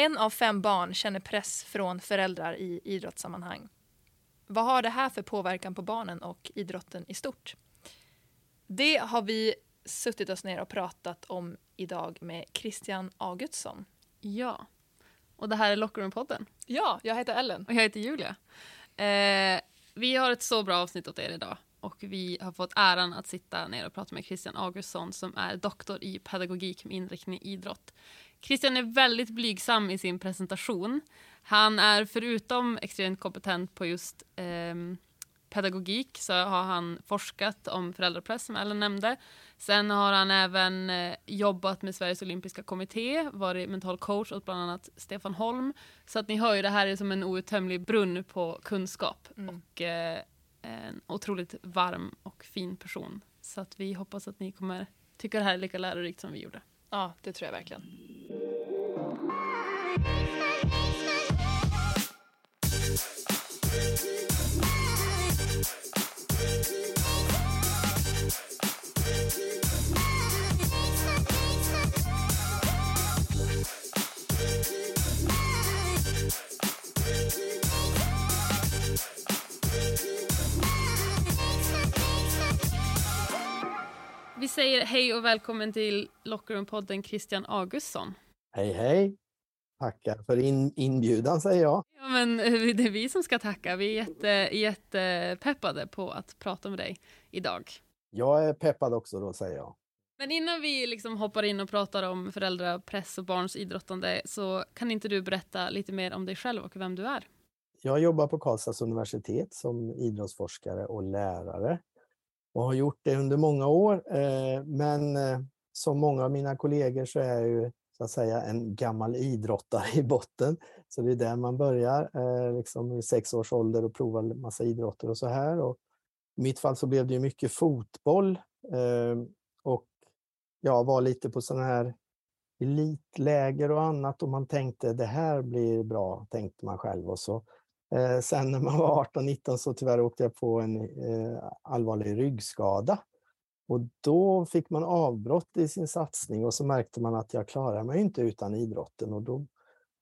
En av fem barn känner press från föräldrar i idrottssammanhang. Vad har det här för påverkan på barnen och idrotten i stort? Det har vi suttit oss ner och pratat om idag med Christian Augustsson. Ja. Och det här är Lockerroom-podden. Ja, jag heter Ellen. Och jag heter Julia. Eh, vi har ett så bra avsnitt åt er idag. Och vi har fått äran att sitta ner och prata med Christian Augustsson som är doktor i pedagogik med inriktning i idrott. Christian är väldigt blygsam i sin presentation. Han är förutom extremt kompetent på just eh, pedagogik så har han forskat om föräldrapress som Ellen nämnde. Sen har han även eh, jobbat med Sveriges olympiska kommitté, varit mental coach åt bland annat Stefan Holm. Så att ni hör ju det här är som en outtömlig brunn på kunskap mm. och eh, en otroligt varm och fin person. Så att vi hoppas att ni kommer tycka det här är lika lärorikt som vi gjorde. Ja, det tror jag verkligen. Vi säger hej och välkommen till Lockerroom-podden Christian Augustsson. Hej hej! Tackar för in, inbjudan säger jag. Ja, men eh, det är vi som ska tacka. Vi är jätte, jättepeppade på att prata med dig idag. Jag är peppad också då säger jag. Men innan vi liksom hoppar in och pratar om föräldrapress och barns idrottande så kan inte du berätta lite mer om dig själv och vem du är? Jag jobbar på Karlstads universitet som idrottsforskare och lärare och har gjort det under många år. Eh, men eh, som många av mina kollegor så är jag ju så att säga en gammal idrottare i botten. Så det är där man börjar, eh, liksom i sex års ålder och provar massa idrotter och så här. Och I mitt fall så blev det ju mycket fotboll eh, och jag var lite på sådana här elitläger och annat och man tänkte det här blir bra, tänkte man själv. Och så Eh, sen när man var 18-19 så tyvärr åkte jag på en eh, allvarlig ryggskada. Och då fick man avbrott i sin satsning och så märkte man att jag klarar mig inte utan idrotten. Och då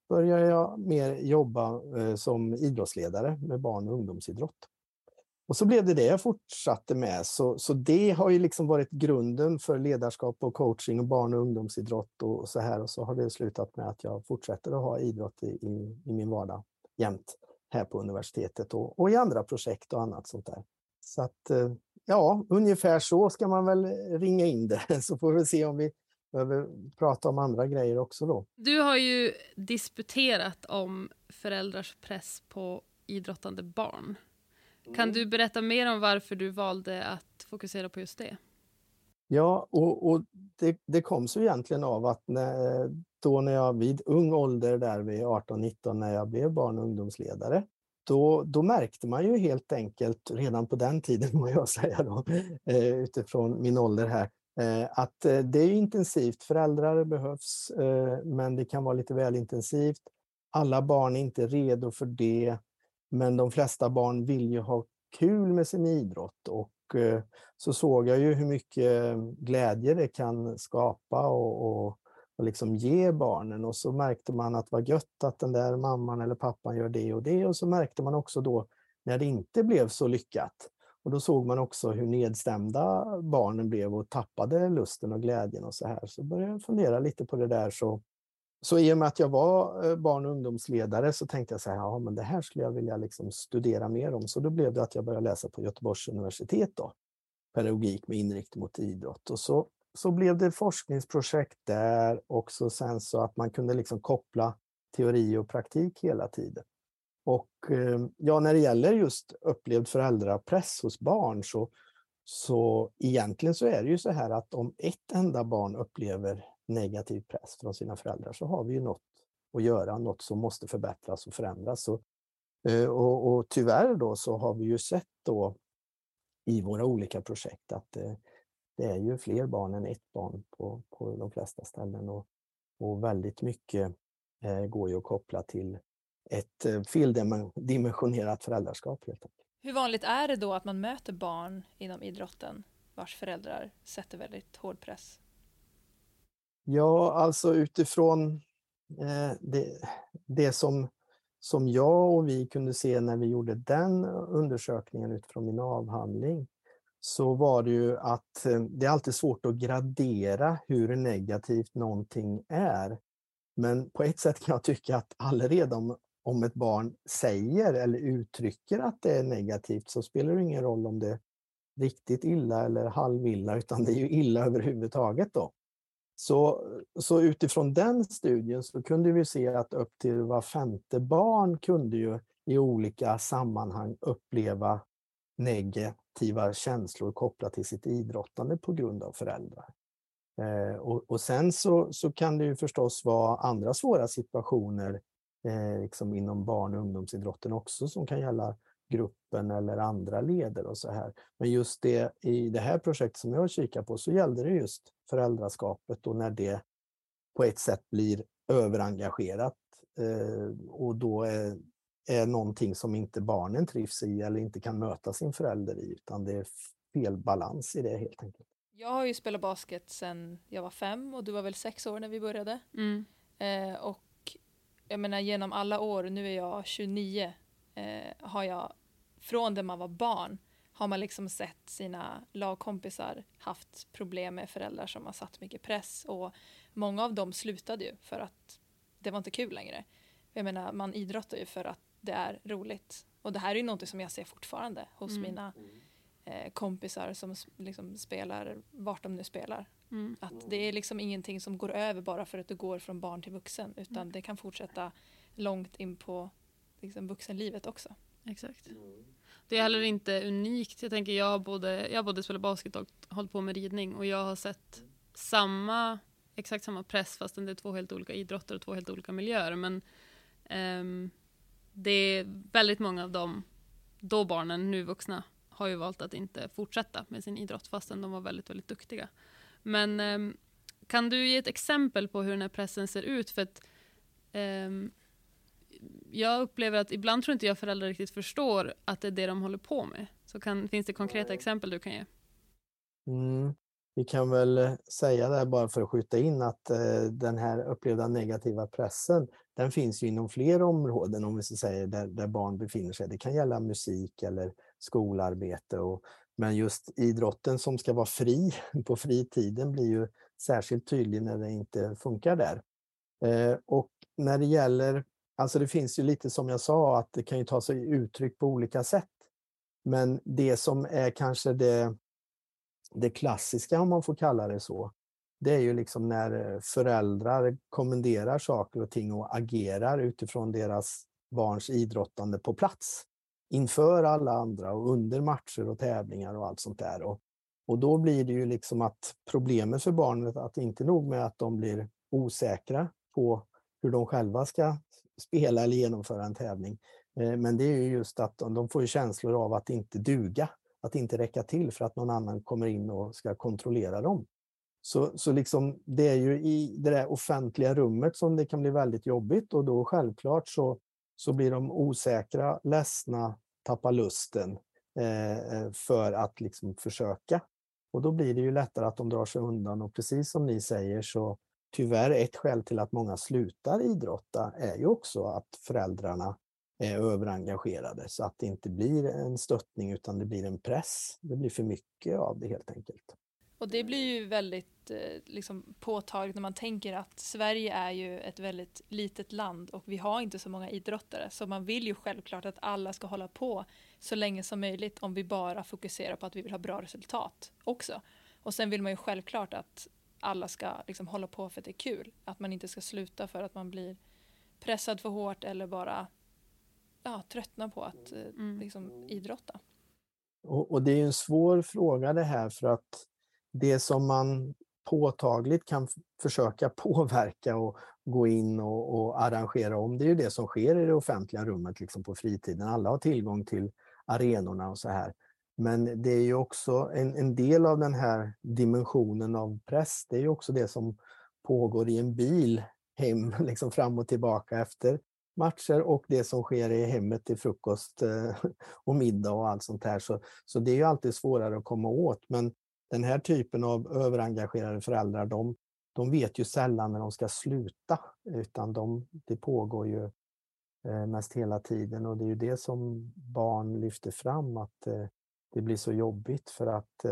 började jag mer jobba eh, som idrottsledare med barn och ungdomsidrott. Och så blev det det jag fortsatte med. Så, så det har ju liksom varit grunden för ledarskap och coaching och barn och ungdomsidrott och så här. Och så har det slutat med att jag fortsätter att ha idrott i, i, i min vardag jämt här på universitetet och, och, i andra projekt och annat sånt där. Så att eh, ja, ungefär så ska man väl ringa in det så får vi se om vi behöver prata om andra grejer också då. Du har ju disputerat om föräldrars press på idrottande barn. Kan mm. du berätta mer om varför du valde att fokusera på just det? Ja, och, och det, det, kom så egentligen av att när, då när jag vid ung ålder, där vid 18-19, när jag blev barn och ungdomsledare, då, då märkte man ju helt enkelt, redan på den tiden må jag säga då, eh, utifrån min ålder här, eh, att eh, det är intensivt. Föräldrar behövs, men det kan vara lite väl intensivt. Alla barn är inte redo för det, men de flesta barn vill ju ha kul med sin idrott och så såg jag ju hur mycket glädje det kan skapa och, och och liksom ge barnen och så märkte man att vad gött att den där mamman eller pappan gör det och det och så märkte man också då när det inte blev så lyckat. Och då såg man också hur nedstämda barnen blev och tappade lusten och glädjen och så här. Så började jag fundera lite på det där. Så, så i och med att jag var eh, barn och ungdomsledare så tänkte jag så här, ja men det här skulle jag vilja liksom studera mer om. Så då blev det att jag började läsa på Göteborgs universitet då, pedagogik med inriktning mot idrott. Och så så blev det forskningsprojekt där också sen så att man kunde liksom koppla teori och praktik hela tiden. Och eh, ja, när det gäller just upplevd föräldrapress hos barn så, så egentligen så är det ju så här att om ett enda barn upplever negativ press från sina föräldrar så har vi ju något att göra, något som måste förbättras och förändras. Och, eh, och, och tyvärr då så har vi ju sett då i våra olika projekt att eh, det är ju fler barn än ett barn på, på de flesta ställen och, och väldigt mycket eh, går ju att koppla till ett eh, feldimensionerat föräldraskap. Helt enkelt. Hur vanligt är det då att man möter barn inom idrotten vars föräldrar sätter väldigt hård press? Ja, alltså utifrån eh, det, det som, som jag och vi kunde se när vi gjorde den undersökningen utifrån min avhandling, så var det ju att eh, det är alltid svårt att gradera hur negativt någonting är. Men på ett sätt kan jag tycka att allaredan om ett barn säger eller uttrycker att det är negativt så spelar det ingen roll om det är riktigt illa eller halvilla utan det är ju illa överhuvudtaget då. Så, så utifrån den studien så kunde vi se att upp till var femte barn kunde ju i olika sammanhang uppleva negativa känslor kopplat till sitt idrottande på grund av föräldrar. Eh, och, och, sen så, så kan det ju förstås vara andra svåra situationer eh, liksom inom barn och ungdomsidrotten också som kan gälla gruppen eller andra leder och så här. Men just det i det här projektet som jag kikar på så gällde det just föräldraskapet och när det på ett sätt blir överengagerat eh, och då är, är någonting som inte barnen trivs i eller inte kan möta sin förälder i utan det är fel balans i det helt enkelt. Jag har ju spelat basket sedan jag var fem och du var väl sex år när vi började. Mm. Eh, och jag menar genom alla år, nu är jag 29, eh, har jag från det man var barn har man liksom sett sina lagkompisar haft problem med föräldrar som har satt mycket press och många av dem slutade ju för att det var inte kul längre. Jag menar, man idrottar ju för att det är roligt. Och det här är ju något som jag ser fortfarande hos mm. mina eh, kompisar som liksom spelar vart de nu spelar. Mm. Att det är liksom ingenting som går över bara för att du går från barn till vuxen utan mm. det kan fortsätta långt in på liksom, vuxenlivet också. Exakt. Det är heller inte unikt. Jag tänker jag har både, jag har både spelat basket och hållit på med ridning och jag har sett samma, exakt samma press fastän det är två helt olika idrotter och två helt olika miljöer. Men um, det är väldigt många av dem, då barnen, nu vuxna, har ju valt att inte fortsätta med sin idrott fastän de var väldigt, väldigt duktiga. Men um, kan du ge ett exempel på hur den här pressen ser ut? För att um, jag upplever att ibland tror inte jag föräldrar riktigt förstår att det är det de håller på med. Så kan, finns det konkreta exempel du kan ge? Mm. Vi kan väl eh, säga det här bara för att skjuta in att eh, den här upplevda negativa pressen, den finns ju inom fler områden om vi så säger, där, där barn befinner sig. Det kan gälla musik eller skolarbete. Och, men just idrotten som ska vara fri på fritiden blir ju särskilt tydlig när det inte funkar där. Eh, och när det gäller Alltså det finns ju lite som jag sa att det kan ju ta sig uttryck på olika sätt. Men det som är kanske det, det klassiska om man får kalla det så, det är ju liksom när eh, föräldrar kommenderar saker och ting och agerar utifrån deras barns idrottande på plats. Inför alla andra och under matcher och tävlingar och allt sånt där. Och, och då blir det ju liksom att problemet för barnet att inte nog med att de blir osäkra på hur de själva ska spela eller genomföra en tävling. Eh, men det är ju just att de får känslor av att inte duga, att inte räcka till för att någon annan kommer in och ska kontrollera dem. Så, så liksom, det är ju i det där offentliga rummet som det kan bli väldigt jobbigt och då självklart så, så blir de osäkra, ledsna, tappar lusten eh, eh för att liksom försöka. Och då blir det ju lättare att de drar sig undan och precis som ni säger så, tyvärr ett skäl till att många slutar idrotta är ju också att föräldrarna Eh, överengagerade så att det inte blir en stöttning utan det blir en press. Det blir för mycket av det helt enkelt. Och det blir ju väldigt eh, liksom, påtagligt när man tänker att Sverige är ju ett väldigt litet land och vi har inte så många idrottare så man vill ju självklart att alla ska hålla på så länge som möjligt om vi bara fokuserar på att vi vill ha bra resultat också. Och sen vill man ju självklart att alla ska liksom hålla på för att det är kul. Att man inte ska sluta för att man blir pressad för hårt eller bara ja, tröttnar på att eh, mm. liksom, idrotta. Och, och, det är en svår fråga det här för att det som man påtagligt kan försöka påverka och gå in och, och, arrangera om, det är ju det som sker i det offentliga rummet liksom på fritiden. Alla har tillgång till arenorna och så här. Men det är ju också en, en del av den här dimensionen av press, det är ju också det som pågår i en bil hem, liksom fram och tillbaka efter matcher och det som sker i hemmet till frukost eh, och middag och allt sånt här. Så, så det är ju alltid svårare att komma åt. Men den här typen av överengagerade föräldrar, de, de vet ju sällan när de ska sluta, utan de, det pågår ju eh, mest hela tiden och det är ju det som barn lyfter fram, att eh, det blir så jobbigt för att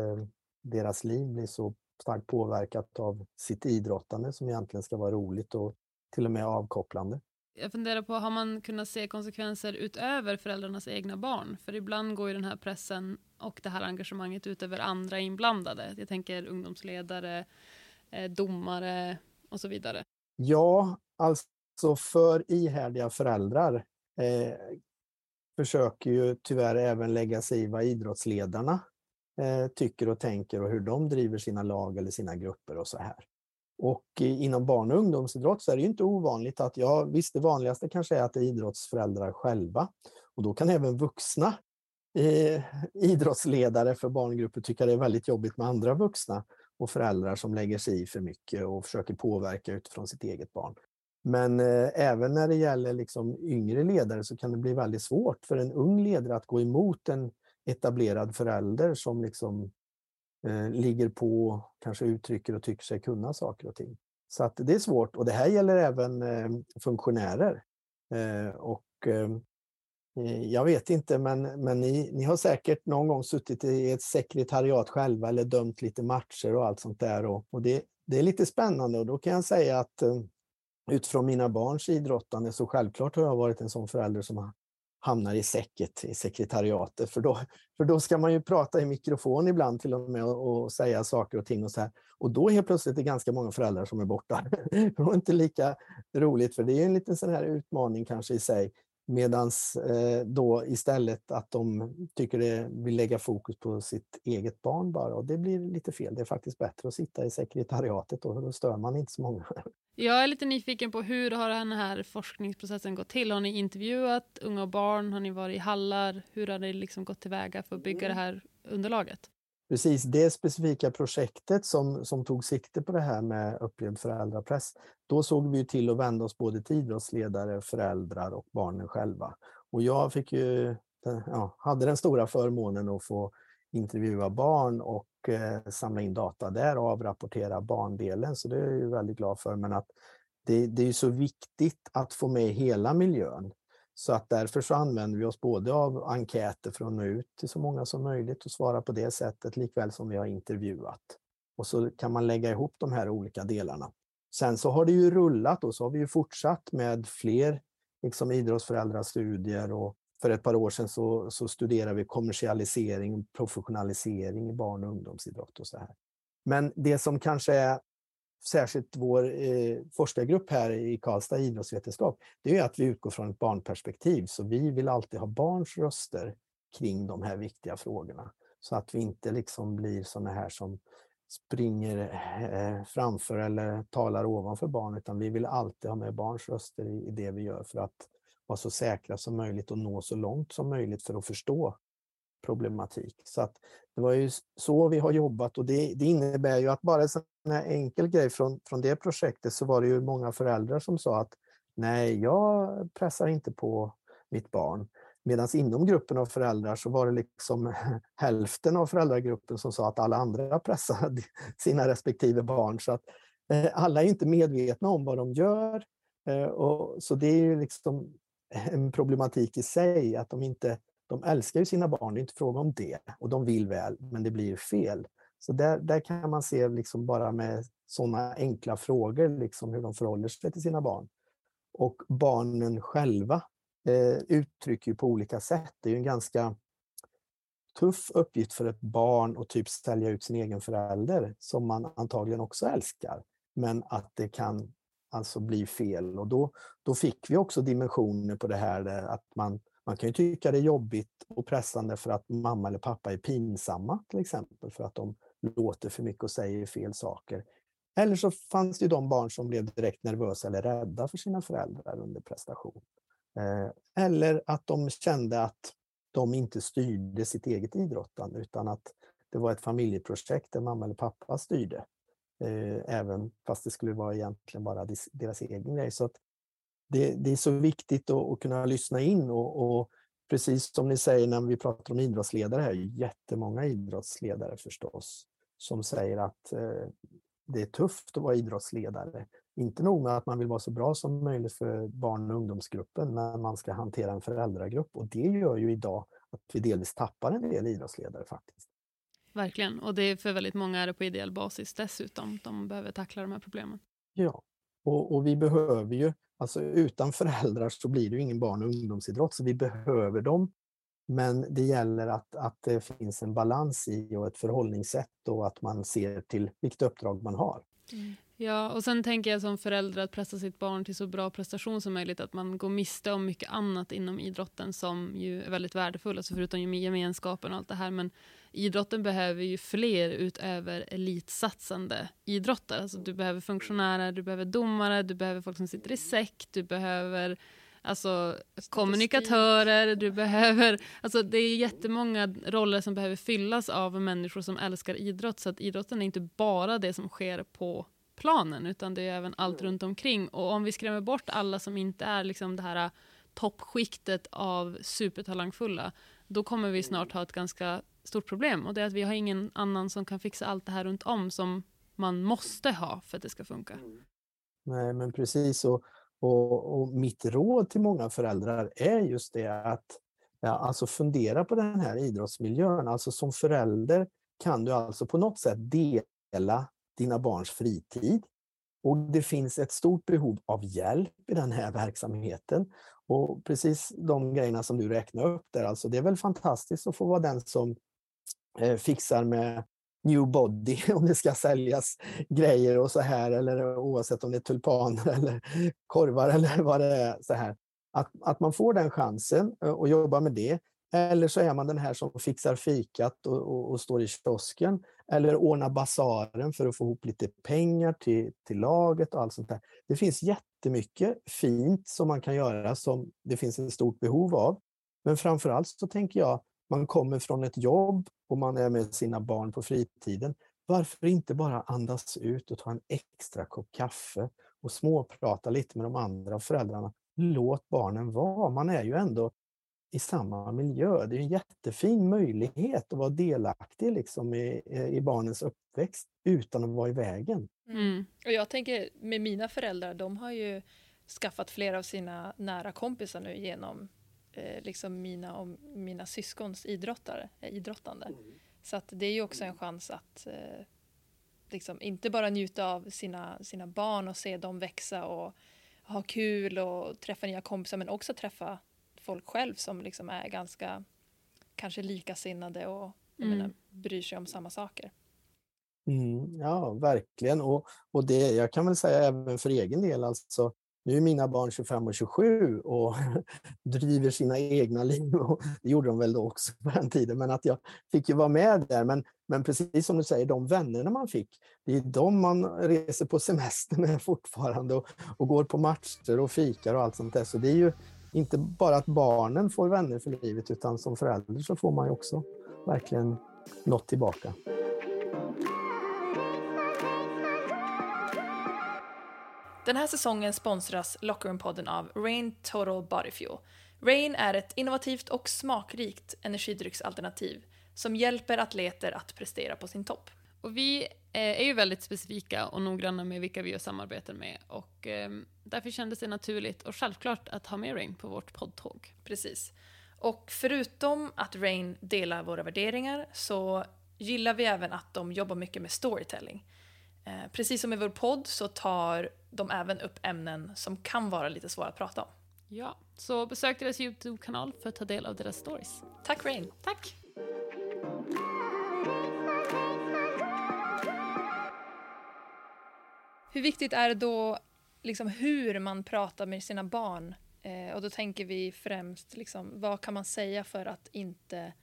deras liv blir så starkt påverkat av sitt idrottande som egentligen ska vara roligt och till och med avkopplande. Jag funderar på, har man kunnat se konsekvenser utöver föräldrarnas egna barn? För ibland går ju den här pressen och det här engagemanget ut över andra inblandade. Jag tänker ungdomsledare, eh, domare och så vidare. Ja, alltså för ihärdiga föräldrar eh, försöker ju tyvärr även lägga sig i vad idrottsledarna eh, tycker och tänker och hur de driver sina lag eller sina grupper och så här. Och eh, inom barn och ungdomsidrott så är det inte ovanligt att, ja visst det vanligaste kanske är att det är idrottsföräldrar själva. Och då kan även vuxna eh, idrottsledare för barngrupper tycka det är väldigt jobbigt med andra vuxna och föräldrar som lägger sig i för mycket och försöker påverka utifrån sitt eget barn. Men eh, även när det gäller liksom yngre ledare så kan det bli väldigt svårt för en ung ledare att gå emot en etablerad förälder som liksom eh, ligger på, kanske uttrycker och tycker sig kunna saker och ting. Så att det är svårt och det här gäller även eh, funktionärer. Eh, och eh, eh, jag vet inte, men, men ni, ni har säkert någon gång suttit i ett sekretariat själva eller dömt lite matcher och allt sånt där. Och, och det, det är lite spännande och då kan jag säga att eh, utifrån mina barns idrottande så självklart har jag varit en sån förälder som har hamnar i säcket, i sekretariatet. För då, för då ska man ju prata i mikrofon ibland till och med och, och säga saker och ting och så här. Och då helt plötsligt är det ganska många föräldrar som är borta. det var inte lika roligt, för det är en liten sån här utmaning kanske i sig. Medans eh, då istället att de tycker det vill lägga fokus på sitt eget barn bara och det blir lite fel. Det är faktiskt bättre att sitta i sekretariatet då, då stör man inte så många. Jag är lite nyfiken på hur har den här forskningsprocessen gått till? Har ni intervjuat unga och barn? Har ni varit i hallar? Hur har ni liksom gått tillväga för att bygga det här underlaget? Precis, det specifika projektet som, som tog sikte på det här med upplevd föräldrapress, då såg vi till att vända oss både till idrottsledare, föräldrar och barnen själva. Och jag fick ju, ja, hade den stora förmånen att få intervjua barn och eh, samla in data där och avrapportera barndelen, så det är jag ju väldigt glad för. Men att det, det är så viktigt att få med hela miljön. Så att därför så använder vi oss både av enkäter för att nå ut till så många som möjligt och svara på det sättet, likväl som vi har intervjuat. Och så kan man lägga ihop de här olika delarna. Sen så har det ju rullat och så har vi ju fortsatt med fler liksom idrottsföräldrastudier och för ett par år sedan så, så studerade vi kommersialisering och professionalisering i barn och ungdomsidrott och så här. Men det som kanske är särskilt vår eh, forskargrupp här i Karlstad idrottsvetenskap, det är att vi utgår från ett barnperspektiv. Så vi vill alltid ha barns röster kring de här viktiga frågorna. Så att vi inte liksom blir sådana här som springer eh, framför eller talar ovanför barn, utan vi vill alltid ha med barns röster i det vi gör för att vara så säkra som möjligt och nå så långt som möjligt för att förstå problematik. Så att det var ju så vi har jobbat och det, det innebär ju att bara en sån här enkel grej från, från det projektet så var det ju många föräldrar som sa att nej, jag pressar inte på mitt barn. Medan inom gruppen av föräldrar så var det liksom hälften av föräldragruppen som sa att alla andra pressade sina respektive barn. Så att eh, alla är inte medvetna om vad de gör. Eh, och, så det är ju liksom en problematik i sig att de inte de älskar ju sina barn, det är inte fråga om det. Och de vill väl, men det blir fel. Så där, där kan man se liksom bara med sådana enkla frågor liksom hur de förhåller sig till sina barn. Och barnen själva eh, uttrycker ju på olika sätt. Det är ju en ganska tuff uppgift för ett barn att typ sälja ut sin egen förälder som man antagligen också älskar. Men att det kan alltså bli fel och då, då fick vi också dimensioner på det här eh, att man man kan ju tycka det är jobbigt och pressande för att mamma eller pappa är pinsamma till exempel för att de låter för mycket och säger fel saker. Eller så fanns det de barn som blev direkt nervösa eller rädda för sina föräldrar under prestation. Eh, eller att de kände att de inte styrde sitt eget idrottande utan att det var ett familjeprojekt där mamma eller pappa styrde. Eh, även fast det skulle vara egentligen bara deras egen grej. Så att det, det, är så viktigt att, att kunna lyssna in och, och, precis som ni säger när vi pratar om idrottsledare här, jättemånga idrottsledare förstås, som säger att eh, det är tufft att vara idrottsledare. Inte nog med att man vill vara så bra som möjligt för barn och ungdomsgruppen, men man ska hantera en föräldragrupp och det gör ju idag att vi delvis tappar en del idrottsledare faktiskt. Verkligen, och det är för väldigt många är det på ideell basis dessutom. De behöver tackla de här problemen. Ja, och, och vi behöver ju, alltså utan föräldrar så blir det ju ingen barn och ungdomsidrott, så vi behöver dem. Men det gäller att, att det finns en balans i och ett förhållningssätt och att man ser till vilket uppdrag man har. Mm. Ja, och sen tänker jag som förälder att pressa sitt barn till så bra prestation som möjligt, att man går miste om mycket annat inom idrotten som ju är väldigt värdefullt, alltså förutom gemenskapen och allt det här, men idrotten behöver ju fler utöver elitsatsande idrottare. Alltså du behöver funktionärer, du behöver domare, du behöver folk som sitter i säck, du behöver alltså, kommunikatörer, du behöver... Alltså, det är jättemånga roller som behöver fyllas av människor som älskar idrott, så att idrotten är inte bara det som sker på planen, utan det är även allt runt omkring. Och om vi skrämmer bort alla som inte är liksom det här toppskiktet av supertalangfulla, då kommer vi snart ha ett ganska stort problem. Och det är att vi har ingen annan som kan fixa allt det här runt om som man måste ha för att det ska funka. Nej, men precis. Och, och, och mitt råd till många föräldrar är just det att ja, alltså fundera på den här idrottsmiljön. Alltså som förälder kan du alltså på något sätt dela dina barns fritid. Och det finns ett stort behov av hjälp i den här verksamheten. Och precis de grejerna som du räknar upp där, alltså det är väl fantastiskt att få vara den som eh, fixar med new body om det ska säljas grejer och så här eller oavsett om det är tulpaner eller korvar eller vad det är. så här. Att, att man får den chansen eh, och jobba med det. Eller så är man den här som fixar fikat och, och, och står i kiosken eller ordnar basaren för att få ihop lite pengar till, till laget och allt sånt där. Det finns jättemycket fint som man kan göra som det finns ett stort behov av. Men framförallt så tänker jag, man kommer från ett jobb och man är med sina barn på fritiden. Varför inte bara andas ut och ta en extra kopp kaffe och småprata lite med de andra föräldrarna. Låt barnen vara. Man är ju ändå i samma miljö. Det är en jättefin möjlighet att vara delaktig liksom i, i barnens uppväxt utan att vara i vägen. Mm. mm. Och jag tänker med mina föräldrar, de har ju skaffat flera av sina nära kompisar nu genom eh, liksom mina och mina syskons idrottare, eh, idrottande. Mm. Så att det är ju också en chans att eh, liksom inte bara njuta av sina, sina barn och se dem växa och ha kul och träffa nya kompisar men också träffa folk själv som liksom är ganska kanske likasinnade och mm. menar, bryr sig om samma saker. Mm, ja, verkligen. Och, och det, jag kan väl säga även för egen del, alltså, nu är mina barn 25 och 27 och driver sina egna liv. Och det gjorde de väl då också på den tiden, men att jag fick ju vara med där. Men, men precis som du säger, de vännerna man fick, det är de man reser på semester med fortfarande och, och går på matcher och fikar och allt sånt där. Så det är ju inte bara att barnen får vänner för livet, utan som förälder så får man ju också verkligen något tillbaka. Den här säsongen sponsras Lockerroom-podden av Rain Total Body Fuel. Rain är ett innovativt och smakrikt energidrycksalternativ som hjälper atleter att prestera på sin topp. Och vi eh, är ju väldigt specifika och noggranna med vilka vi gör samarbeten med och eh, därför kändes det naturligt och självklart att ha med Rain på vårt poddtåg. Precis. Och förutom att Rain delar våra värderingar så gillar vi även att de jobbar mycket med storytelling. Eh, precis som i vår podd så tar de även upp ämnen som kan vara lite svåra att prata om. Ja, så besök deras Youtube-kanal för att ta del av deras stories. Tack Rain! Tack! Hur viktigt är det då liksom hur man pratar med sina barn? Eh, och då tänker vi främst liksom, vad kan man säga för att inte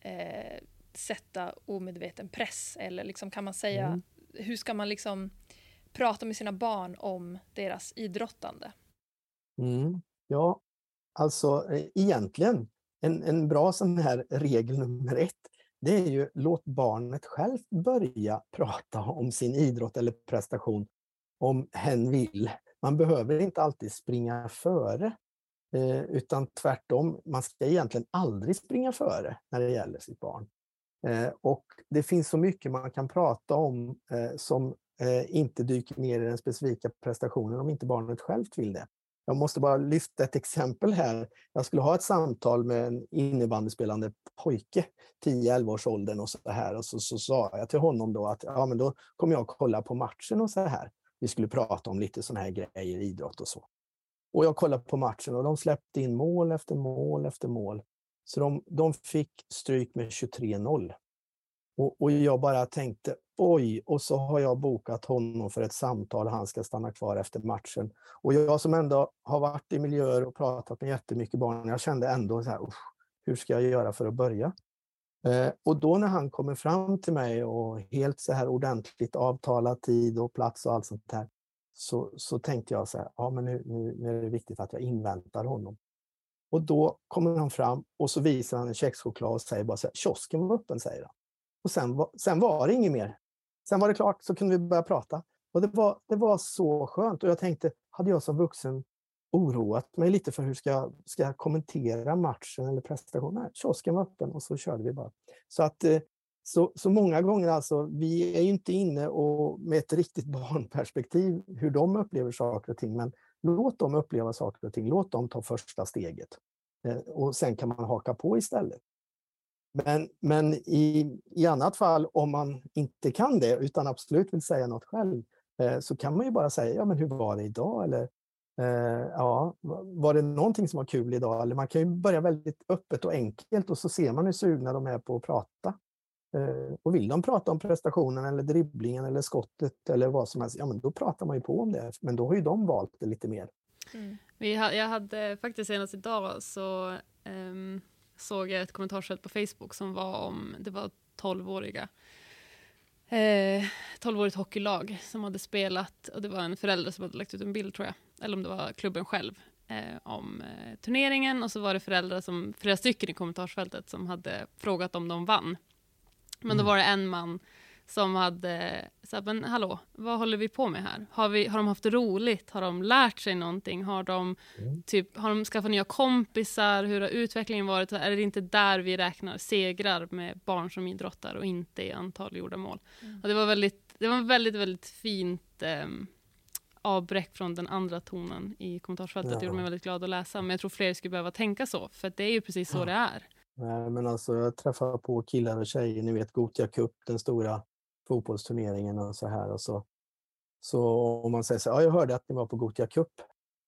eh, sätta omedveten press? Eller liksom, kan man säga, mm. hur ska man liksom prata med sina barn om deras idrottande? Mm. Ja, alltså eh, egentligen en, en bra sån här regel nummer ett det är ju låt barnet själv börja prata om sin idrott eller prestation om hen vill. Man behöver inte alltid springa före, eh, utan tvärtom, man ska egentligen aldrig springa före när det gäller sitt barn. Eh, och det finns så mycket man kan prata om eh, som inte dyker ner i den specifika prestationen om inte barnet självt vill det. Jag måste bara lyfta ett exempel här. Jag skulle ha ett samtal med en innebandyspelande pojke, 10-11 års åldern och så här. Och så, så sa jag till honom då att ja, men då kommer jag kolla på matchen och så här. Vi skulle prata om lite sådana här grejer, idrott och så. Och jag kollade på matchen och de släppte in mål efter mål efter mål. Så de, de fick stryk med 23-0. Och, och, jag bara tänkte, oj, och så har jag bokat honom för ett samtal, han ska stanna kvar efter matchen. Och jag som ändå har varit i miljöer och pratat med jättemycket barn, jag kände ändå så här, hur ska jag göra för att börja? Eh, och då när han kommer fram till mig och helt så här ordentligt avtalad tid och plats och allt sånt här, så, så tänkte jag så här, ja men nu, nu, nu är det viktigt att jag inväntar honom. Och då kommer han fram och så visar han en kexchoklad och säger bara så här, kiosken var öppen, säger han. Och sen var, sen var det inget mer. Sen var det klart, så kunde vi börja prata. Och det var, det var så skönt. Och jag tänkte, hade jag som vuxen oroat mig lite för hur ska jag, ska jag kommentera matchen eller prestationen? Kiosken var öppen och så körde vi bara. Så att eh, så, så många gånger alltså, vi är ju inte inne och med ett riktigt barnperspektiv hur de upplever saker och ting, men låt dem uppleva saker och ting. Låt dem ta första steget. Eh, och sen kan man haka på istället. Men, men i, i annat fall, om man inte kan det, utan absolut vill säga något själv, eh, så kan man ju bara säga, ja men hur var det idag? Eller eh, ja, var det någonting som var kul idag? Eller man kan ju börja väldigt öppet och enkelt och så ser man hur sugna de är på att prata. Eh, och vill de prata om prestationen eller dribblingen eller skottet eller vad som helst, ja men då pratar man ju på om det. Men då har ju de valt det lite mer. Mm. Jag hade faktiskt senast idag så um, såg jag ett kommentarsfält på Facebook som var om, det var 12-åriga eh, 12-årigt hockeylag som hade spelat och det var en förälder som hade lagt ut en bild tror jag, eller om det var klubben själv eh, om eh, turneringen och så var det föräldrar som, flera stycken i kommentarsfältet som hade frågat om de vann. Men då mm. var det en man som hade sagt, men hallå, vad håller vi på med här? Har, vi, har de haft roligt? Har de lärt sig någonting? Har de, mm. typ, har de skaffat nya kompisar? Hur har utvecklingen varit? Är det inte där vi räknar segrar med barn som idrottar och inte i antal gjorda mål? Mm. Och det var väldigt, det var väldigt, väldigt fint eh, avbräck från den andra tonen i kommentarsfältet. Ja. Det gjorde mig väldigt glad att läsa. Men jag tror fler skulle behöva tänka så, för det är ju precis så ja. det är. Nej, men alltså jag träffar på killar och tjejer, ni vet Gotia Cup, den stora fotbollsturneringen och så här. Och så, så om man säger så ja jag hörde att ni var på Gotia Cup.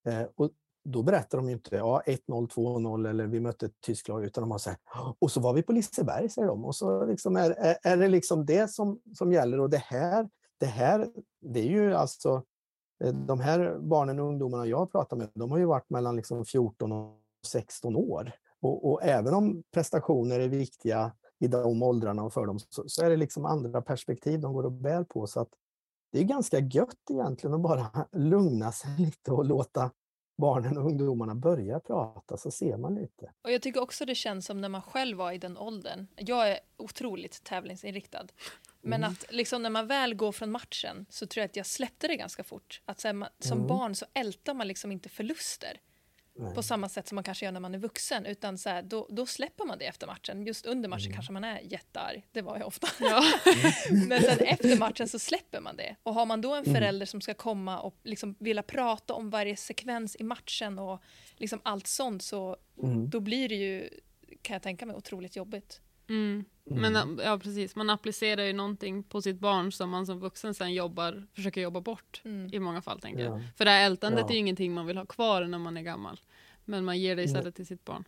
Eh, och då berättar de ju inte ja, 1-0, 2-0 eller vi mötte ett tyskt lag, utan de har så här, och så var vi på Liseberg, säger de. Och så liksom är, är, är, det liksom det som, som gäller. Och det här, det här, det är ju alltså, eh, de här barnen och ungdomarna jag pratar med, de har ju varit mellan liksom 14 och 16 år. Och, och, även om prestationer är viktiga i de åldrarna och för dem, så, så, är det liksom andra perspektiv de går och bär på. Så att det är ganska gött egentligen att bara lugna sig lite och låta barnen och ungdomarna börja prata så ser man lite. Och Jag tycker också det känns som när man själv var i den åldern. Jag är otroligt tävlingsinriktad. Men mm. att liksom när man väl går från matchen så tror jag att jag släppte det ganska fort. Att här, man, som mm. barn så ältar man liksom inte förluster. Nej. på samma sätt som man kanske gör när man är vuxen. Utan så här, då, då släpper man det efter matchen. Just under matchen mm. kanske man är jättearg. Det var jag ofta. Ja. Men sen efter matchen så släpper man det. Och har man då en mm. förälder som ska komma och liksom vilja prata om varje sekvens i matchen och liksom allt sånt så mm. då blir det ju, kan jag tänka mig, otroligt jobbigt. Mm. Men mm. ja, precis, man applicerar ju någonting på sitt barn som man som vuxen sen jobbar, försöker jobba bort mm. i många fall. tänker ja. jag. För det här ältandet ja. är ju ingenting man vill ha kvar när man är gammal. Men man ger det istället till sitt barn.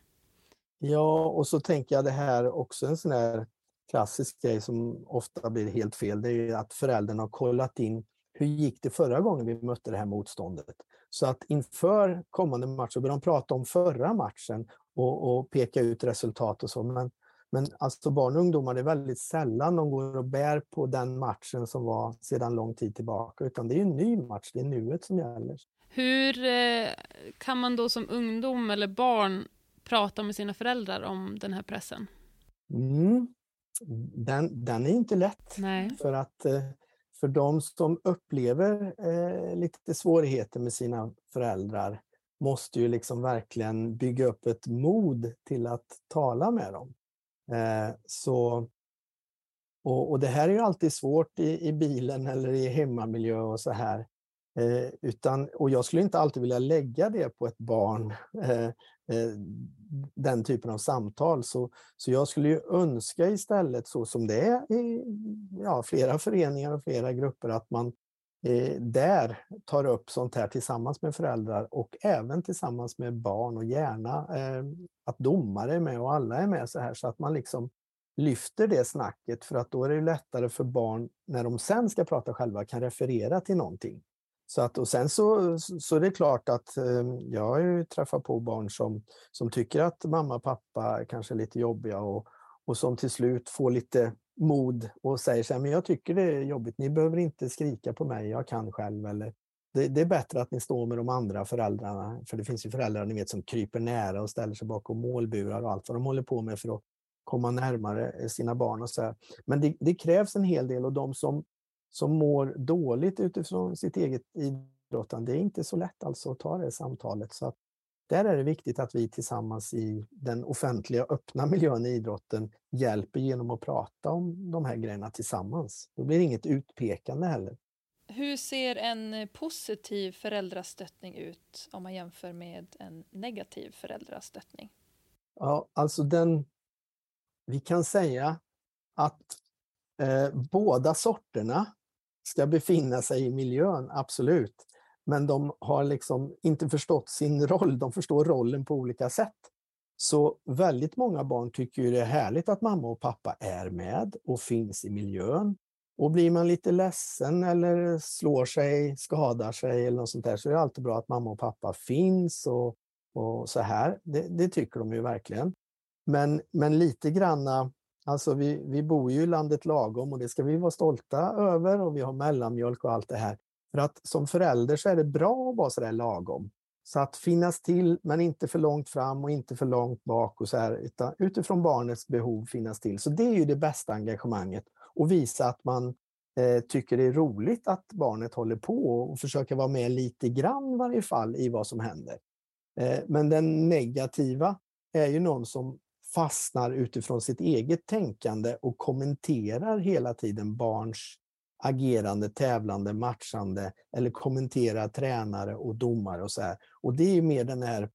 Ja, och så tänker jag det här också en sån här klassisk grej som ofta blir helt fel. Det är ju att föräldrarna har kollat in hur gick det förra gången vi mötte det här motståndet? Så att inför kommande match så börjar de prata om förra matchen och, och peka ut resultat och så. Men men alltså barn och ungdomar, det är väldigt sällan de går och bär på den matchen som var sedan lång tid tillbaka, utan det är en ny match, det är nuet som gäller. Hur eh, kan man då som ungdom eller barn prata med sina föräldrar om den här pressen? Mm. Den, den är inte lätt. Nej. För att eh, för de som upplever eh, lite svårigheter med sina föräldrar måste ju liksom verkligen bygga upp ett mod till att tala med dem. Eh, så Och, och, det här är ju alltid svårt i, i bilen eller i hemmamiljö och så här. Eh, utan, och jag skulle inte alltid vilja lägga det på ett barn, eh, eh, den typen av samtal. Så, så jag skulle ju önska istället, så som det är i ja, flera föreningar och flera grupper, att man eh, där tar upp sånt här tillsammans med föräldrar och även tillsammans med barn och gärna eh, att domare är med och alla är med så här så att man liksom lyfter det snacket för att då är det lättare för barn när de sen ska prata själva kan referera till någonting. Så att, och sen så, så är det klart att eh, jag har ju träffat på barn som, som tycker att mamma och pappa kanske är lite jobbiga och, och som till slut får lite mod och säger så här, men jag tycker det är jobbigt, ni behöver inte skrika på mig, jag kan själv. Eller, det, det, är bättre att ni står med de andra föräldrarna, för det finns ju föräldrar ni vet som kryper nära och ställer sig bakom målburar och allt vad de håller på med för att komma närmare eh, sina barn. och så här. Men det, det, krävs en hel del och de som som mår dåligt utifrån sitt eget idrottande, det är inte så lätt alltså att ta det samtalet. Så där är det viktigt att vi tillsammans i den offentliga öppna miljön i idrotten hjälper genom att prata om de här grejerna tillsammans. Då blir det inget utpekande heller. Hur ser en positiv föräldrastöttning ut om man jämför med en negativ föräldrastöttning? Ja, alltså den... Vi kan säga att eh, båda sorterna ska befinna sig i miljön, absolut. Men de har liksom inte förstått sin roll, de förstår rollen på olika sätt. Så väldigt många barn tycker ju det är härligt att mamma och pappa är med och finns i miljön. Och blir man lite ledsen eller slår sig, skadar sig eller något sånt där så är det alltid bra att mamma och pappa finns och, och så här. Det, det tycker de ju verkligen. Men, men lite granna Alltså vi, vi bor ju i landet lagom och det ska vi vara stolta över och vi har mellanmjölk och allt det här. För att som förälder så är det bra att vara sådär lagom. Så att finnas till, men inte för långt fram och inte för långt bak och så här, utan utifrån barnets behov finnas till. Så det är ju det bästa engagemanget och visa att man eh, tycker det är roligt att barnet håller på och försöka vara med lite grann i varje fall i vad som händer. Eh, men den negativa är ju någon som fastnar utifrån sitt eget tänkande och kommenterar hela tiden barns agerande, tävlande, matchande eller kommenterar tränare och domare och så här. Och det är mer den här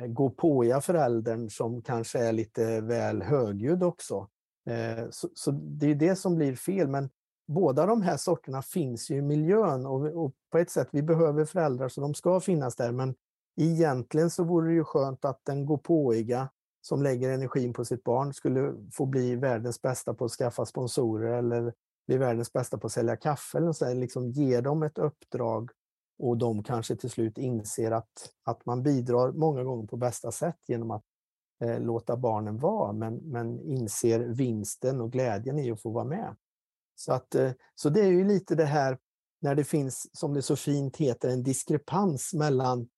eh, gå påja föräldern som kanske är lite väl högljudd också. Eh, så, så, det är det som blir fel. Men båda de här sorterna finns ju i miljön och, och på ett sätt, vi behöver föräldrar så de ska finnas där. Men egentligen så vore det ju skönt att den gå påiga som lägger energin på sitt barn skulle få bli världens bästa på att skaffa sponsorer eller bli världens bästa på att sälja kaffe. Eller så liksom ge dem ett uppdrag och de kanske till slut inser att, att man bidrar många gånger på bästa sätt genom att eh, låta barnen vara, men, men inser vinsten och glädjen i att få vara med. Så, att, eh, så det är ju lite det här när det finns, som det så fint heter, en diskrepans mellan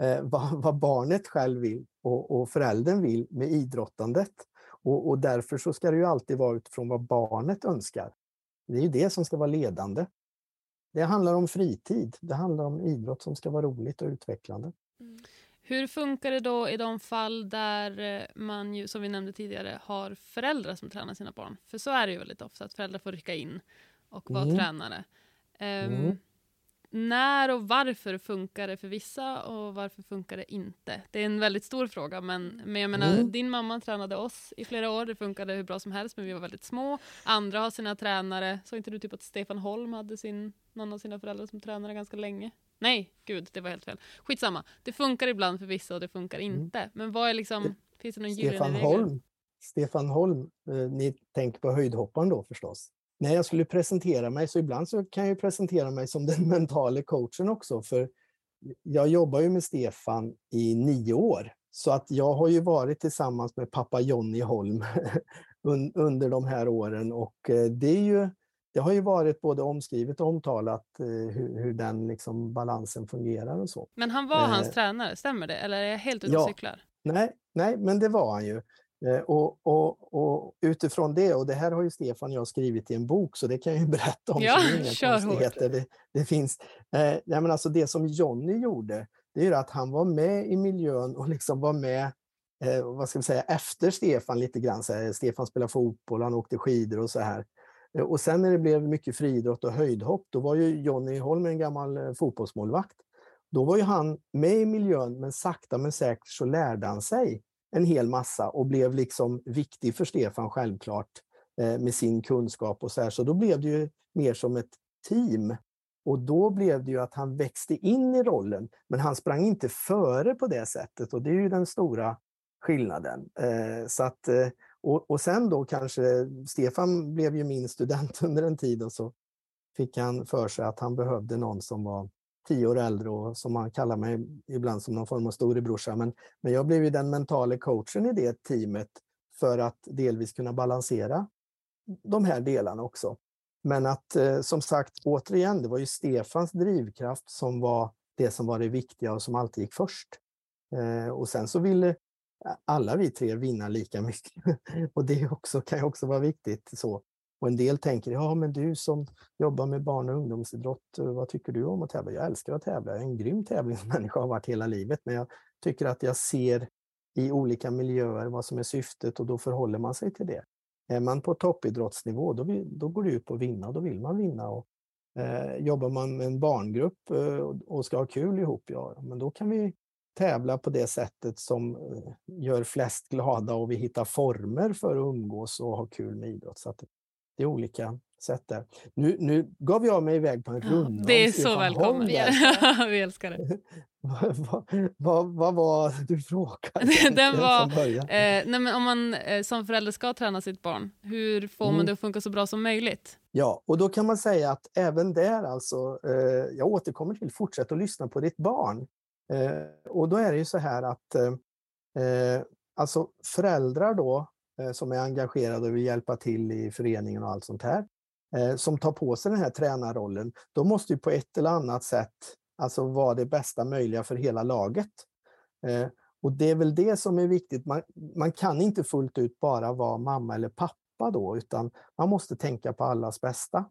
eh, vad, vad, barnet själv vill och, och föräldern vill med idrottandet. Och, och, därför så ska det ju alltid vara utifrån vad barnet önskar. Det är ju det som ska vara ledande. Det handlar om fritid. Det handlar om idrott som ska vara roligt och utvecklande. Mm. Hur funkar det då i de fall där eh, man ju, som vi nämnde tidigare, har föräldrar som tränar sina barn? För så är det ju väldigt ofta, att föräldrar får rycka in och vara mm. tränare. Um, mm när och varför funkar det för vissa och varför funkar det inte? Det är en väldigt stor fråga, men, men jag menar, mm. din mamma tränade oss i flera år, det funkade hur bra som helst, men vi var väldigt små. Andra har sina tränare, så inte du typ att Stefan Holm hade sin, någon av sina föräldrar som tränare ganska länge? Nej, gud, det var helt fel. Skitsamma, det funkar ibland för vissa och det funkar mm. inte. Men vad är liksom, finns det någon Stefan Holm, Stefan Holm, eh, ni tänker på höjdhopparen då förstås? När jag skulle presentera mig, så ibland så kan jag presentera mig som den mentala coachen också, för jag jobbar ju med Stefan i nio år. Så att jag har ju varit tillsammans med pappa Jonny Holm under de här åren och eh, det, är ju, det har ju varit både omskrivet och omtalat eh, hur, hur den liksom balansen fungerar och så. Men han var eh, hans tränare, stämmer det? Eller är jag helt ute och ja, cyklar? Nej, nej, men det var han ju. Eh, och, och, och, utifrån det, och det här har ju Stefan och jag skrivit i en bok, så det kan jag ju berätta om. Ja, kör hårt. Det, det, finns, eh, men alltså det som Jonny gjorde, det är att han var med i miljön och liksom var med eh, vad ska vi säga, efter Stefan lite grann. Här, Stefan spelade fotboll, han åkte skidor och så här. Eh, och sen när det blev mycket friidrott och höjdhopp, då var ju Jonny Holm en gammal eh, fotbollsmålvakt. Då var ju han med i miljön, men sakta men säkert så lärde han sig en hel massa och blev liksom viktig för Stefan självklart eh, med sin kunskap och så här. Så då blev det ju mer som ett team. Och då blev det ju att han växte in i rollen, men han sprang inte före på det sättet och det är ju den stora skillnaden. Eh, så att, eh, och, och sen då kanske, Stefan blev ju min student under en tid och så fick han för sig att han behövde någon som var tio år äldre och som han kallar mig ibland som någon form av storebrorsa. Men, men jag blev ju den mentala coachen i det teamet för att delvis kunna balansera de här delarna också. Men att eh, som sagt, återigen, det var ju Stefans drivkraft som var det som var det viktiga och som alltid gick först. Eh, och sen så ville alla vi tre vinna lika mycket. och det också, kan ju också vara viktigt. så. Och en del tänker, ja men du som jobbar med barn och ungdomsidrott, eh, vad tycker du om att tävla? Jag älskar att tävla, jag är en grym tävlingsmänniska, har varit hela livet, men jag tycker att jag ser i olika miljöer vad som är syftet och då förhåller man sig till det. Är man på toppidrottsnivå, då, vill, då går det ut på att vinna och då vill man vinna. Och, eh, jobbar man med en barngrupp eh, och ska ha kul ihop, ja, men då kan vi tävla på det sättet som eh, gör flest glada och vi hittar former för att umgås och ha kul med idrott. Så det är olika sätt där. Nu, nu gav jag mig iväg på en runda. Det är så välkommet. vi älskar det. vad, vad, vad var du frågade? Den var, eh, nej men om man eh, som förälder ska träna sitt barn, hur får mm. man det att funka så bra som möjligt? Ja, och då kan man säga att även där alltså, eh, jag återkommer till, fortsätt att lyssna på ditt barn. Eh, och då är det ju så här att eh, eh, alltså föräldrar då Eh, som är engagerade och vill hjälpa till i föreningen och allt sånt här, eh, som tar på sig den här tränarrollen, de måste ju på ett eller annat sätt alltså vara det bästa möjliga för hela laget. Eh, och det är väl det som är viktigt. Man, man kan inte fullt ut bara vara mamma eller pappa då, utan man måste tänka på allas bästa.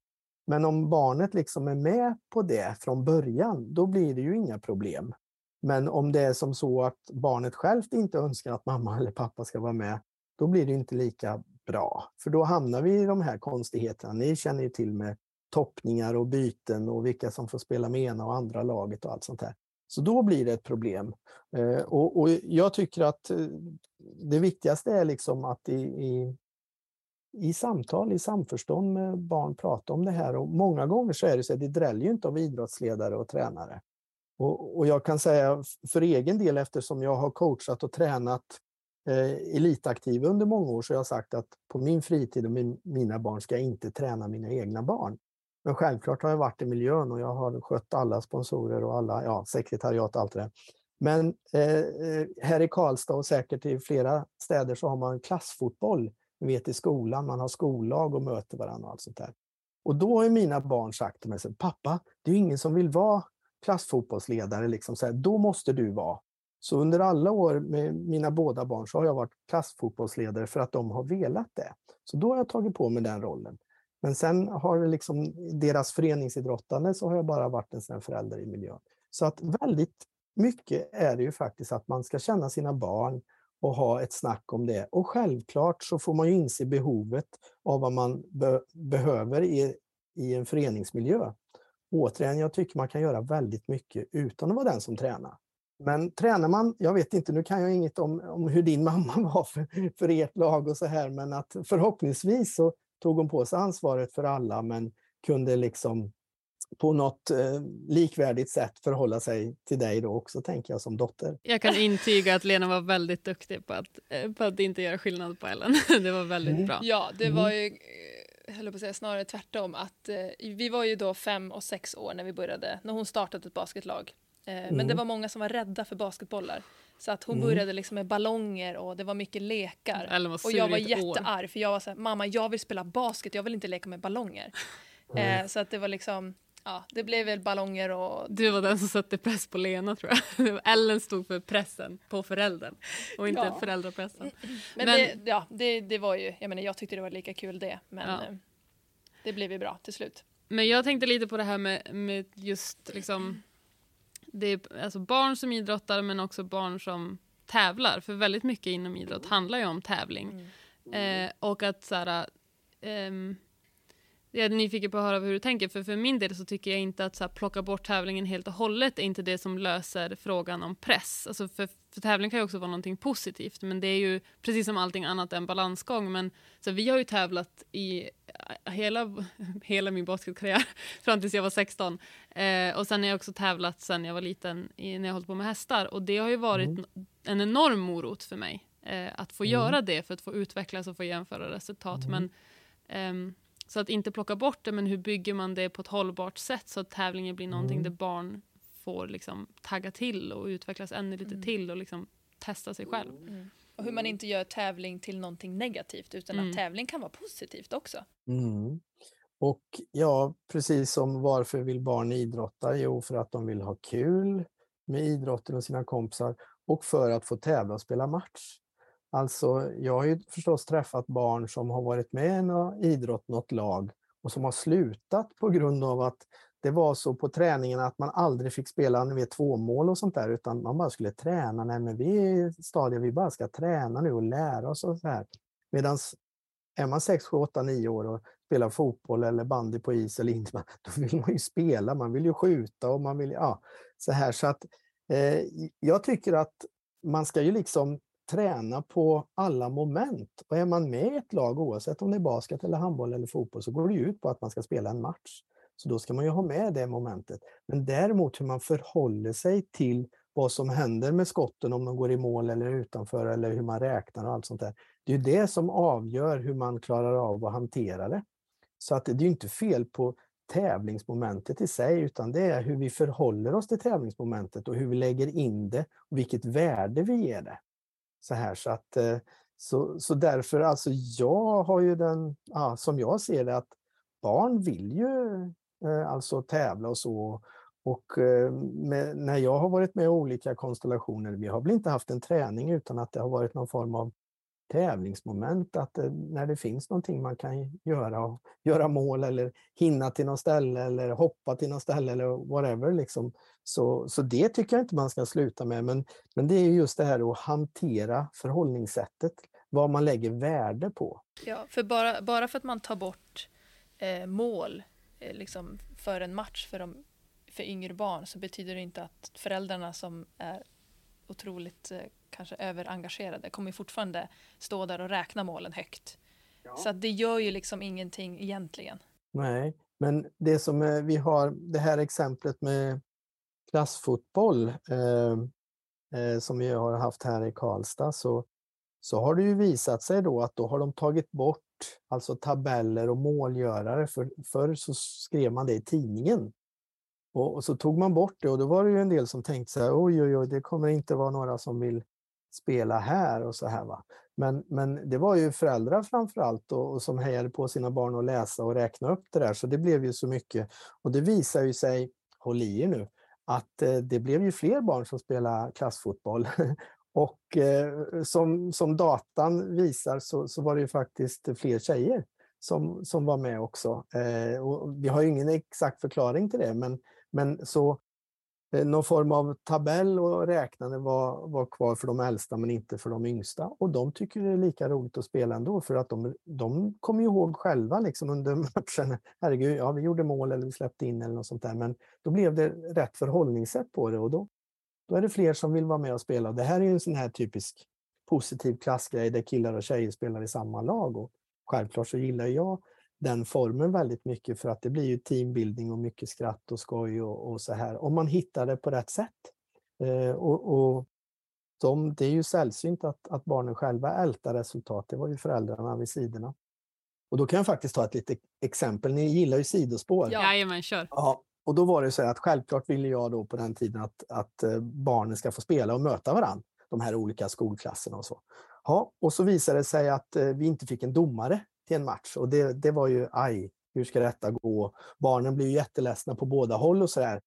Men om barnet liksom är med på det från början, då blir det ju inga problem. Men om det är som så att barnet självt inte önskar att mamma eller pappa ska vara med, då blir det inte lika bra. För då hamnar vi i de här konstigheterna. Ni känner ju till med toppningar och byten och vilka som får spela med ena och andra laget och allt sånt här. Så då blir det ett problem. Eh, och, och jag tycker att eh, det viktigaste är liksom att i, i, i samtal, i samförstånd med barn prata om det här. Och många gånger så är det så att det dräller ju inte av idrottsledare och tränare. Och, och, jag kan säga för egen del, eftersom jag har coachat och tränat eh, elitaktiv under många år, så jag har jag sagt att på min fritid och min, mina barn ska jag inte träna mina egna barn. Men självklart har jag varit i miljön och jag har skött alla sponsorer och alla ja, sekretariat och allt det där. Men eh, eh här i Karlstad och säkert i flera städer så har man klassfotboll. Ni vet i skolan, man har skollag och möter varandra och allt sånt där. Och då har mina barn sagt till mig, pappa, det är ingen som vill vara klassfotbollsledare, liksom, så här, då måste du vara. Så under alla år med mina båda barn så har jag varit klassfotbollsledare för att de har velat det. Så då har jag tagit på mig den rollen. Men sen har det liksom deras föreningsidrottande så har jag bara varit en sån förälder i miljön. Så att väldigt mycket är det ju faktiskt att man ska känna sina barn och ha ett snack om det. Och självklart så får man ju inse behovet av vad man be behöver i, i en föreningsmiljö återigen, jag tycker man kan göra väldigt mycket utan att vara den som tränar. Men tränar man, jag vet inte, nu kan jag inget om, om hur din mamma var för, för ert lag och så här, men att förhoppningsvis så tog hon på sig ansvaret för alla, men kunde liksom på något eh, likvärdigt sätt förhålla sig till dig då också, tänker jag, som dotter. Jag kan intyga att Lena var väldigt duktig på att, eh, på att inte göra skillnad på Ellen. det var väldigt mm. bra. Ja, det var mm. ju höll på att säga, snarare tvärtom. Att, eh, vi var ju då fem och sex år när vi började, när hon startade ett basketlag. Eh, mm. Men det var många som var rädda för basketbollar. Så att hon mm. började liksom med ballonger och det var mycket lekar. Var och jag var jättearg för jag var så här, mamma jag vill spela basket, jag vill inte leka med ballonger. Mm. Eh, så att det var liksom, ja, det blev väl ballonger och... Du var den som satte press på Lena tror jag. Ellen stod för pressen på föräldern och inte ja. föräldrapressen. Men, men det, ja, det, det var ju, jag menar jag tyckte det var lika kul det, men ja. Eh, det blev ju bra till slut. Men jag tänkte lite på det här med, med just liksom, det är alltså barn som idrottar men också barn som tävlar, för väldigt mycket inom idrott handlar ju om tävling. Mm. Eh, och att så här, um, jag är nyfiken på att höra hur du tänker, för för min del så tycker jag inte att så här, plocka bort tävlingen helt och hållet är inte det som löser frågan om press. Alltså för, för tävling kan ju också vara någonting positivt, men det är ju precis som allting annat en balansgång. Men så vi har ju tävlat i hela, hela min basketkarriär fram tills jag var 16. Eh, och sen har jag också tävlat sen jag var liten i, när jag hållit på med hästar och det har ju varit mm. en enorm morot för mig eh, att få mm. göra det för att få utvecklas och få jämföra resultat. Mm. Men, eh, så att inte plocka bort det, men hur bygger man det på ett hållbart sätt så att tävlingen blir någonting mm. där barn får liksom tagga till och utvecklas ännu lite mm. till och liksom testa sig själv. Mm. Och hur man inte gör tävling till någonting negativt utan att tävling kan vara positivt också. Och ja, precis som varför vill barn idrotta? Jo, för att de vill ha kul med idrotten och sina kompisar och för att få tävla och spela match. Alltså, jag har ju förstås träffat barn som har varit med i någon idrott, något lag och som har slutat på grund av att det var så på träningen att man aldrig fick spela ni två mål och sånt där utan man bara skulle träna. Nej, men vi är i stadiet, vi bara ska träna nu och lära oss och så här. Medan är man 6, 7, 8, 9 år och spelar fotboll eller bandy på is eller inte, då vill man ju spela, man vill ju skjuta och man vill, ja, så här. Så att eh, jag tycker att man ska ju liksom träna på alla moment. Och är man med i ett lag, oavsett om det är basket, eller handboll eller fotboll, så går det ut på att man ska spela en match. Så då ska man ju ha med det momentet. Men däremot hur man förhåller sig till vad som händer med skotten, om de går i mål eller utanför, eller hur man räknar och allt sånt där. Det är det som avgör hur man klarar av att hantera det. Så att det är inte fel på tävlingsmomentet i sig, utan det är hur vi förhåller oss till tävlingsmomentet och hur vi lägger in det och vilket värde vi ger det. Så här så att eh, så, så därför, alltså jag har ju den, ja, som jag ser det, att barn vill ju eh, alltså tävla och så. Och eh, med, när jag har varit med i olika konstellationer, vi har väl inte haft en träning utan att det har varit någon form av tävlingsmoment, att eh, när det finns någonting man kan göra, göra mål eller hinna till något ställe eller hoppa till något ställe eller whatever. Liksom. Så, så det tycker jag inte man ska sluta med, men, men det är just det här att hantera förhållningssättet, vad man lägger värde på. Ja, för bara, bara för att man tar bort eh, mål eh, liksom för en match för, de, för yngre barn så betyder det inte att föräldrarna som är otroligt eh, kanske överengagerade kommer fortfarande stå där och räkna målen högt. Ja. Så det gör ju liksom ingenting egentligen. Nej, men det som vi har, det här exemplet med klassfotboll eh, eh, som vi har haft här i Karlstad så, så har det ju visat sig då att då har de tagit bort alltså tabeller och målgörare. För, förr så skrev man det i tidningen. Och, och, så tog man bort det och då var det ju en del som tänkte så här, oj oj oj, det kommer inte vara några som vill spela här och så här. Va? Men, men det var ju föräldrar framför allt och, och som hejade på sina barn att läsa och räkna upp det där, så det blev ju så mycket. Och det visar ju sig, håll i er nu, att eh, det blev ju fler barn som spelade klassfotboll. och eh, som, som datan visar så, så var det ju faktiskt fler tjejer som, som var med också. Eh, och vi har ju ingen exakt förklaring till det, men, men så Eh, någon form av tabell och räknande var, var kvar för de äldsta men inte för de yngsta. Och de tycker det är lika roligt att spela ändå för att de, de kommer ihåg själva liksom under matchen. Herregud, ja vi gjorde mål eller vi släppte in eller något sånt där. Men då blev det rätt förhållningssätt på det och då, då är det fler som vill vara med och spela. Det här är en sån här typisk positiv klassgrej där killar och tjejer spelar i samma lag. Och självklart så gillar jag den formen väldigt mycket för att det blir ju teambuilding och mycket skratt och skoj och, och så här. Om man hittar det på rätt sätt. Eh, och, och de, det är ju sällsynt att, att barnen själva ältar resultat. Det var ju föräldrarna vid sidorna. Och då kan jag faktiskt ta ett litet exempel. Ni gillar ju sidospår. Ja. Jajamän, kör. Ja, och då var det så att självklart ville jag då på den tiden att, att eh, barnen ska få spela och möta varandra. De här olika skolklasserna och så. Ja, och så visade det sig att eh, vi inte fick en domare till en match. Och det, det var ju, aj, hur ska detta gå? Barnen blir ju jätteledsna på båda håll och sådär.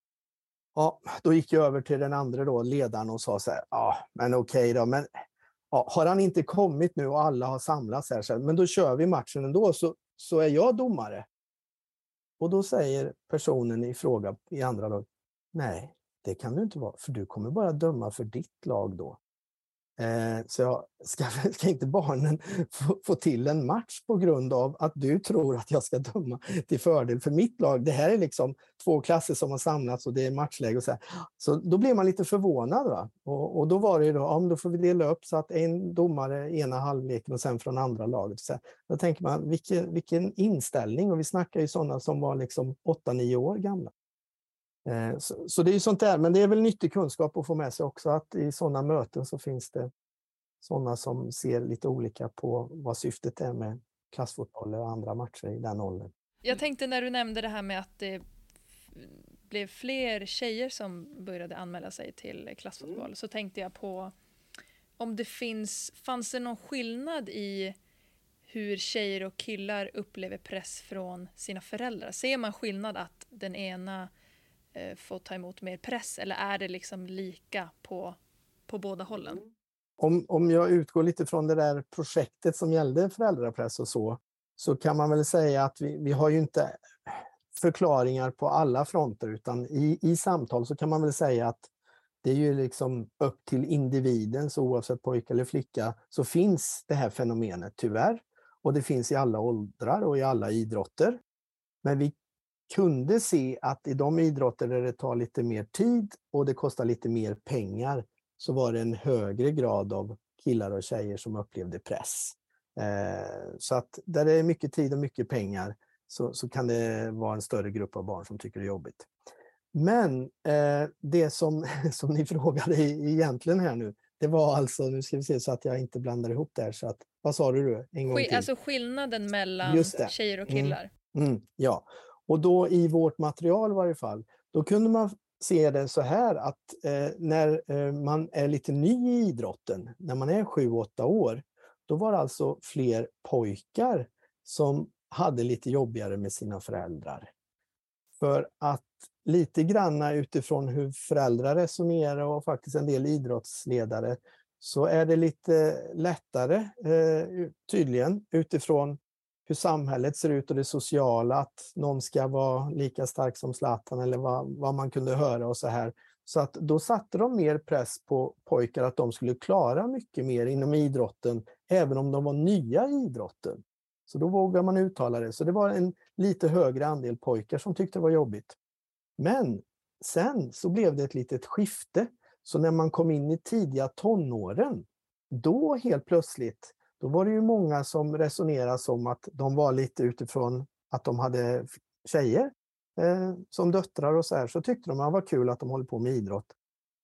Ja, då gick jag över till den andra då, ledaren och sa så här, ja, men okej då, men ja, har han inte kommit nu och alla har samlats här, så men då kör vi matchen ändå, så, så är jag domare. Och då säger personen i fråga i andra lag, nej, det kan du inte vara, för du kommer bara döma för ditt lag då. Eh, så jag, ska, ska inte barnen få, få, till en match på grund av att du tror att jag ska döma till fördel för mitt lag? Det här är liksom två klasser som har samlats och det är matchläge. Och så, här. så då blir man lite förvånad. Va? Och, och då var det ju då, ja, då får vi dela upp så att en domare ena halvleken och sen från andra laget. Så här. Då tänker man, vilken, vilken inställning! Och vi snackar ju sådana som var liksom 8-9 år gamla. Eh, så, så, det är ju sånt där, men det är väl nyttig kunskap att få med sig också att i sådana möten så finns det sådana som ser lite olika på vad syftet är med klassfotboll och andra matcher i den åldern. Jag tänkte när du nämnde det här med att det blev fler tjejer som började anmäla sig till klassfotboll mm. så tänkte jag på om det finns, fanns det någon skillnad i hur tjejer och killar upplever press från sina föräldrar? Ser man skillnad att den ena eh, får ta emot mer press eller är det liksom lika på, på båda hållen? Om, om jag utgår lite från det där projektet som gällde föräldrapress och så, så kan man väl säga att vi, vi har ju inte förklaringar på alla fronter utan i, i samtal så kan man väl säga att det är ju liksom upp till individen, så oavsett pojke eller flicka, så finns det här fenomenet tyvärr. Och det finns i alla åldrar och i alla idrotter. Men vi kunde se att i de idrotter där det tar lite mer tid och det kostar lite mer pengar så var det en högre grad av killar och tjejer som upplevde press. Eh, så att där det är mycket tid och mycket pengar så, så kan det vara en större grupp av barn som tycker det är jobbigt. Men eh, det som, som ni frågade egentligen här nu, det var alltså, nu ska vi se så att jag inte blandar ihop det här. Så att, vad sa du? En gång till. Alltså skillnaden mellan tjejer och killar? Mm, mm, ja, och då i vårt material i varje fall, då kunde man se det så här att eh, när eh, man är lite ny i idrotten, när man är 7-8 år, då var det alltså fler pojkar som hade lite jobbigare med sina föräldrar. För att lite granna utifrån hur föräldrar resonerar och faktiskt en del idrottsledare så är det lite lättare, eh, tydligen, utifrån hur samhället ser ut och det sociala, att någon ska vara lika stark som Zlatan eller vad, vad man kunde höra och så här. Så att då satte de mer press på pojkar att de skulle klara mycket mer inom idrotten, även om de var nya i idrotten. Så då vågar man uttala det. Så det var en lite högre andel pojkar som tyckte det var jobbigt. Men sen så blev det ett litet skifte. Så när man kom in i tidiga tonåren, då helt plötsligt då var det ju många som resonerade som att de var lite utifrån att de hade tjejer eh, som döttrar och så här, så tyckte de att det var kul att de håller på med idrott.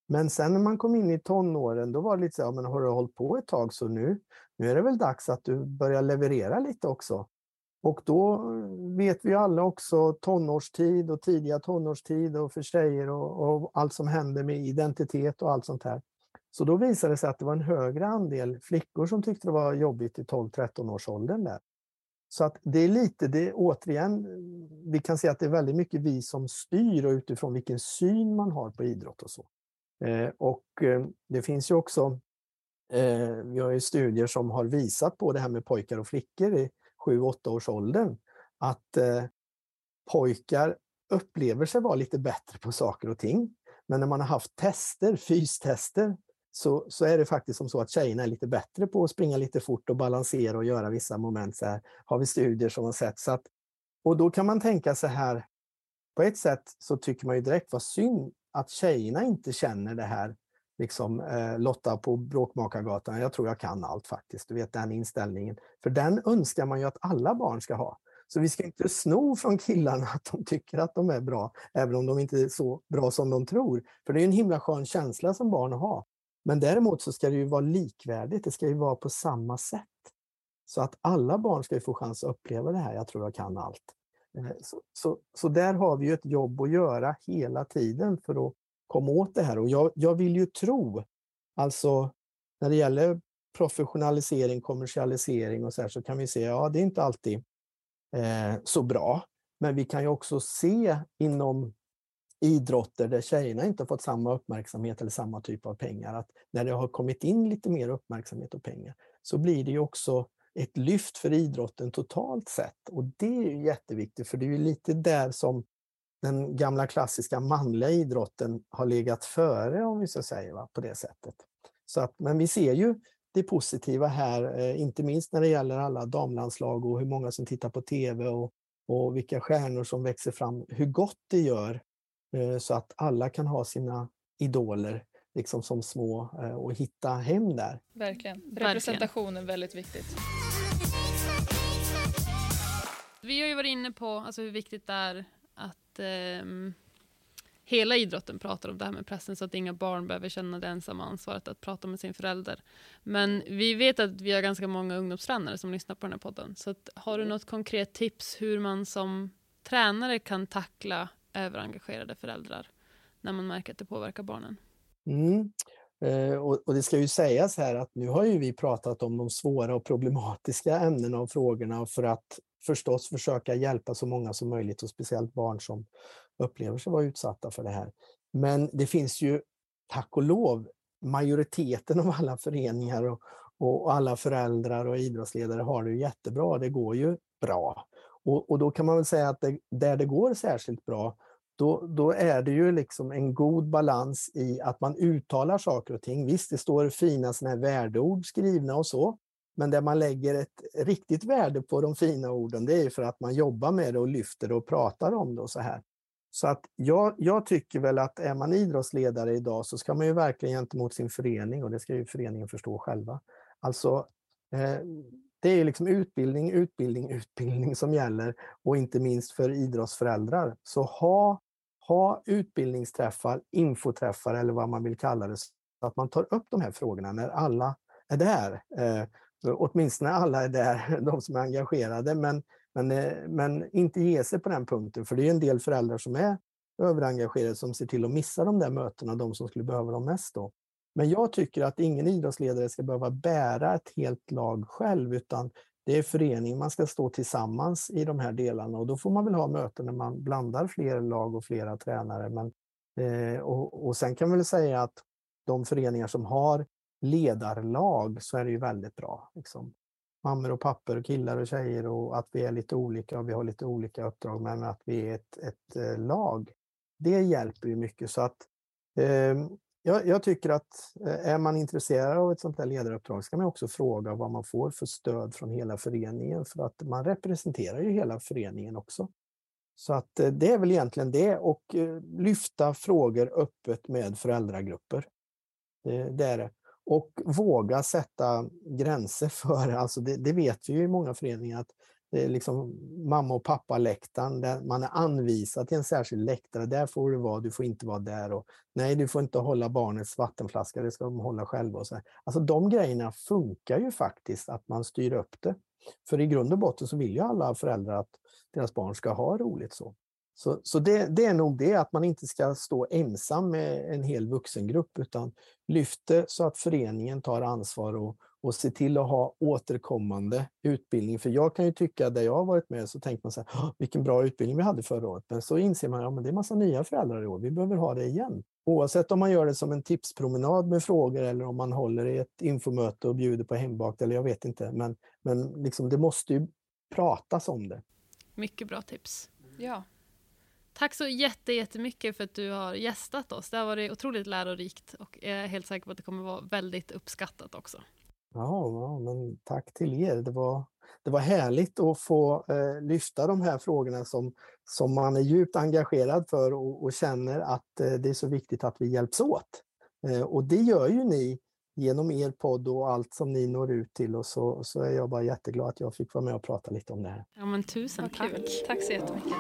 Men sen när man kom in i tonåren, då var det lite så, ja, men har du hållit på ett tag så nu, nu är det väl dags att du börjar leverera lite också. Och då vet vi alla också tonårstid och tidiga tonårstid och för tjejer och, och allt som händer med identitet och allt sånt här. Så då visade det sig att det var en högre andel flickor som tyckte det var jobbigt i 12-13 års åldern där. Så att det är lite, det är återigen, vi kan se att det är väldigt mycket vi som styr och utifrån vilken syn man har på idrott och så. Eh, och eh, det finns ju också, eh, vi har ju studier som har visat på det här med pojkar och flickor i 7-8 års åldern, att eh, pojkar upplever sig vara lite bättre på saker och ting. Men när man har haft tester, fystester, så, så är det faktiskt som så att tjejerna är lite bättre på att springa lite fort och balansera och göra vissa moment. Så här, har vi studier som har sett. Så att, och då kan man tänka så här, på ett sätt så tycker man ju direkt vad synd att tjejerna inte känner det här liksom eh, Lotta på Bråkmakargatan, jag tror jag kan allt faktiskt. Du vet den inställningen. För den önskar man ju att alla barn ska ha. Så vi ska inte sno från killarna att de tycker att de är bra, även om de inte är så bra som de tror. För det är en himla skön känsla som barn har. Men däremot så ska det ju vara likvärdigt, det ska ju vara på samma sätt. Så att alla barn ska få chans att uppleva det här, jag tror jag kan allt. Eh, så, så, så där har vi ju ett jobb att göra hela tiden för att komma åt det här. Och jag, jag vill ju tro, alltså när det gäller professionalisering, kommersialisering och så här, så kan vi se, ja det är inte alltid eh, så bra. Men vi kan ju också se inom idrotter där tjejerna inte har fått samma uppmärksamhet eller samma typ av pengar, att när det har kommit in lite mer uppmärksamhet och pengar så blir det ju också ett lyft för idrotten totalt sett. Och det är ju jätteviktigt, för det är ju lite där som den gamla klassiska manliga idrotten har legat före, om vi så säger, va? på det sättet. Så att, men vi ser ju det positiva här, eh, inte minst när det gäller alla damlandslag och hur många som tittar på tv och, och vilka stjärnor som växer fram, hur gott det gör så att alla kan ha sina idoler liksom som små eh, och hitta hem där. Verkligen. Representation är väldigt viktigt. Vi har ju varit inne på alltså, hur viktigt det är att eh, hela idrotten pratar om det här med pressen så att inga barn behöver känna det ensamma ansvaret att prata med sin förälder. Men vi vet att vi har ganska många ungdomstränare som lyssnar på den här podden. Så att, har du något konkret tips hur man som tränare kan tackla överengagerade föräldrar när man märker att det påverkar barnen? Mm. Eh, och, och, det ska ju sägas här att nu har ju vi pratat om de svåra och problematiska ämnena och frågorna för att förstås försöka hjälpa så många som möjligt och speciellt barn som upplever sig vara utsatta för det här. Men det finns ju, tack och lov, majoriteten av alla föreningar och, och alla föräldrar och idrottsledare har det jättebra. Det går ju bra. Och, och då kan man väl säga att det, där det går särskilt bra, då, då är det ju liksom en god balans i att man uttalar saker och ting. Visst, det står fina såna här värdeord skrivna och så, men där man lägger ett riktigt värde på de fina orden, det är för att man jobbar med det och lyfter det och pratar om det och så här. Så att jag, jag tycker väl att är man idrottsledare idag så ska man ju verkligen gentemot sin förening och det ska ju föreningen förstå själva. Alltså, eh, det är liksom utbildning, utbildning, utbildning som gäller och inte minst för idrottsföräldrar. Så ha, ha utbildningsträffar, infoträffar eller vad man vill kalla det, så att man tar upp de här frågorna när alla är där. Eh, åtminstone alla är där, de som är engagerade, men, men, eh, men inte ge sig på den punkten, för det är en del föräldrar som är överengagerade som ser till att missa de där mötena, de som skulle behöva dem mest. Då. Men jag tycker att ingen idrottsledare ska behöva bära ett helt lag själv, utan det är föreningen man ska stå tillsammans i de här delarna och då får man väl ha möten när man blandar fler lag och flera tränare. Men, eh, och, och sen kan man väl säga att de föreningar som har ledarlag så är det ju väldigt bra. Liksom. Mammor och papper, killar och tjejer och att vi är lite olika och vi har lite olika uppdrag men att vi är ett, ett eh, lag. Det hjälper ju mycket så att eh, jag, jag, tycker att eh, är man intresserad av ett sånt här ledaruppdrag ska man också fråga vad man får för stöd från hela föreningen för att man representerar ju hela föreningen också. Så att eh, det är väl egentligen det och eh, lyfta frågor öppet med föräldragrupper. Det, det är det. Och våga sätta gränser för, alltså det, det vet vi ju i många föreningar, att det är liksom mamma och pappa-läktaren, där man är anvisad till en särskild läktare. Där får du vara, du får inte vara där. Och, nej, du får inte hålla barnets vattenflaska, det ska de hålla själva. Och så. Alltså de grejerna funkar ju faktiskt, att man styr upp det. För i grund och botten så vill ju alla föräldrar att deras barn ska ha roligt så. Så, så det, det, är nog det, att man inte ska stå ensam med en hel vuxengrupp utan lyfte så att föreningen tar ansvar och, och ser till att ha återkommande utbildning. För jag kan ju tycka, där jag har varit med, så tänker man så här, vilken bra utbildning vi hade förra året. Men så inser man, ja men det är massa nya föräldrar i år, vi behöver ha det igen. Oavsett om man gör det som en tipspromenad med frågor eller om man håller i ett infomöte och bjuder på hembakt eller jag vet inte. Men, men liksom, det måste ju pratas om det. Mycket bra tips. Ja, Tack så jättemycket för att du har gästat oss. Det har varit otroligt lärorikt och jag är helt säker på att det kommer vara väldigt uppskattat också. Ja, ja men tack till er. Det var, det var härligt att få eh, lyfta de här frågorna som, som man är djupt engagerad för och, och känner att eh, det är så viktigt att vi hjälps åt. Eh, och det gör ju ni genom er podd och allt som ni når ut till och så, så är jag bara jätteglad att jag fick vara med och prata lite om det här. Ja men tusen tack. Kul. Tack så jättemycket.